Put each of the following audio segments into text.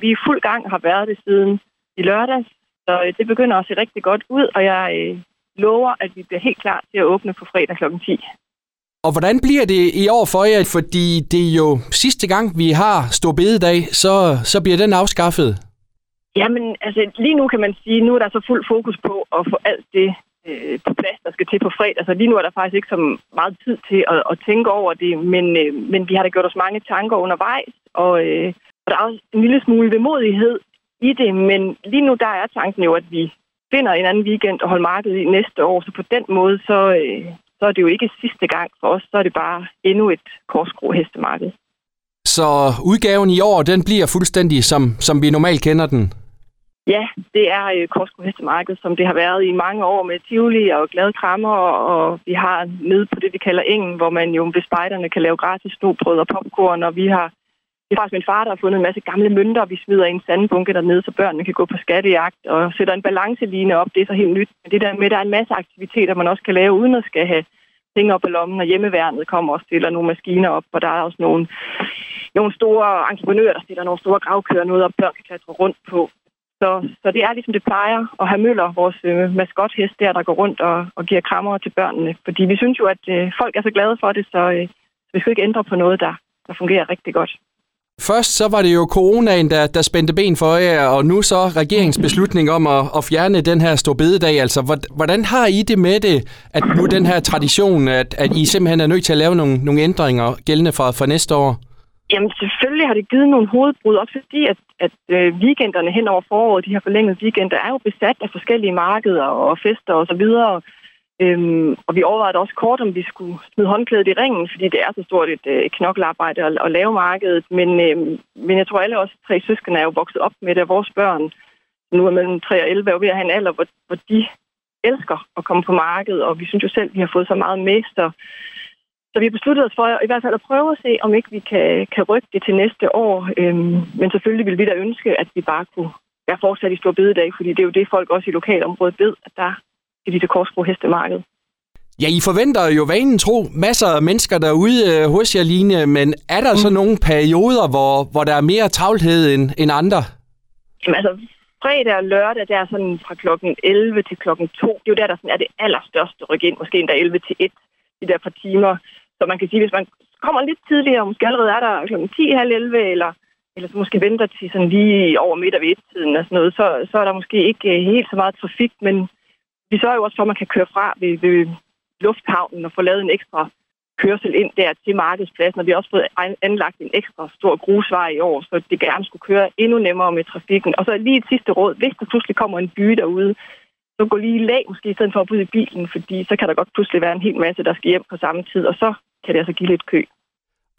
Vi er i fuld gang har været det siden i lørdags, så øh, det begynder at se rigtig godt ud, og jeg øh, lover, at vi bliver helt klar til at åbne på fredag kl. 10. Og hvordan bliver det i år for jer? Fordi det er jo sidste gang, vi har stor bededag, så, så bliver den afskaffet. Jamen, altså lige nu kan man sige, nu er der så fuld fokus på at få alt det øh, på plads, der skal til på fredag. Så lige nu er der faktisk ikke så meget tid til at, at tænke over det, men, øh, men vi har da gjort os mange tanker undervejs, og, øh, og der er også en lille smule vemodighed i det, men lige nu der er tanken jo, at vi finder en anden weekend og holder markedet i næste år, så på den måde, så, øh, så er det jo ikke sidste gang for os, så er det bare endnu et korsgro hestemarked. Så udgaven i år, den bliver fuldstændig som, som vi normalt kender den? Ja, det er øh, Korsko Hestemarked, som det har været i mange år med Tivoli og glade krammer, og vi har nede på det, vi kalder engen, hvor man jo ved spejderne kan lave gratis snobrød og popcorn, og vi har det er faktisk min far, der har fundet en masse gamle mønter, vi smider i en sandbunke dernede, så børnene kan gå på skattejagt og sætter en balanceline op. Det er så helt nyt. Men det der med, at der er en masse aktiviteter, man også kan lave, uden at skal have ting op i lommen, og hjemmeværnet kommer og stiller nogle maskiner op, og der er også nogle, nogle store entreprenører, der stiller nogle store gravkører noget, og børn kan klatre rundt på. Så, så det er ligesom det plejer at have Møller, vores øh, maskothest der, der går rundt og, og giver krammer til børnene. Fordi vi synes jo, at øh, folk er så glade for det, så, øh, så vi skal ikke ændre på noget, der, der fungerer rigtig godt. Først så var det jo coronaen, der, der spændte ben for jer, og nu så regeringsbeslutning om at, at fjerne den her storbededag. Altså, hvordan har I det med det, at nu den her tradition, at, at I simpelthen er nødt til at lave nogle, nogle ændringer gældende for, for næste år? Jamen selvfølgelig har det givet nogle hovedbrud, også fordi at, at øh, weekenderne hen over foråret, de her forlængede weekender, er jo besat af forskellige markeder og fester og så videre. Øhm, og vi overvejede også kort, om vi skulle smide håndklædet i ringen, fordi det er så stort et øh, knoklearbejde at, at lave markedet. Men, øhm, men jeg tror, alle os tre søskende er jo vokset op med det, og vores børn, nu er mellem 3 og 11, er ved at have en alder, hvor, hvor de elsker at komme på markedet, og vi synes jo selv, at vi har fået så meget med, så, så vi har besluttet os for i hvert fald at prøve at se, om ikke vi kan, kan rykke det til næste år. Øhm, men selvfølgelig vil vi da ønske, at vi bare kunne være fortsat i stor bededag, fordi det er jo det, folk også i lokalområdet ved, at der i det Korsbro hestemarked. Ja, I forventer jo vanen tro masser af mennesker derude øh, hos jer, Line, men er der mm. så nogle perioder, hvor, hvor der er mere travlhed end, end andre? Jamen altså, fredag og lørdag, der er sådan fra klokken 11 til klokken 2. Det er jo der, der sådan er det allerstørste ryk ind, måske endda 11 til 1, de der par timer. Så man kan sige, hvis man kommer lidt tidligere, måske allerede er der klokken 10, halv 11, eller, eller så måske venter til sådan lige over midt og ved tiden og sådan noget, så, så er der måske ikke øh, helt så meget trafik, men vi sørger jo også for, at man kan køre fra ved, ved lufthavnen og få lavet en ekstra kørsel ind der til markedspladsen, og vi har også fået anlagt en ekstra stor grusvej i år, så det gerne skulle køre endnu nemmere med trafikken. Og så lige et sidste råd, hvis der pludselig kommer en by derude, så gå lige i lag måske i stedet for at ud i bilen, fordi så kan der godt pludselig være en hel masse, der skal hjem på samme tid, og så kan det altså give lidt kø.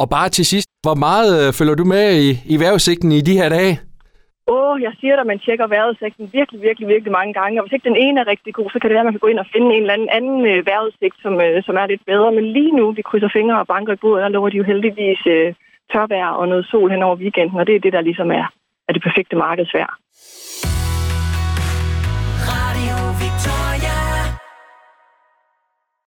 Og bare til sidst, hvor meget øh, følger du med i, i vejrudsigten i de her dage? Åh, oh, jeg siger dig, man tjekker vejrudsigten virkelig, virkelig, virkelig mange gange. Og hvis ikke den ene er rigtig god, så kan det være, at man kan gå ind og finde en eller anden, anden øh, vejrudsigt, som, øh, som er lidt bedre. Men lige nu, vi krydser fingre og banker i bordet, der lover de jo heldigvis øh, tørvejr og noget sol hen over weekenden. Og det er det, der ligesom er, er det perfekte markedsvejr.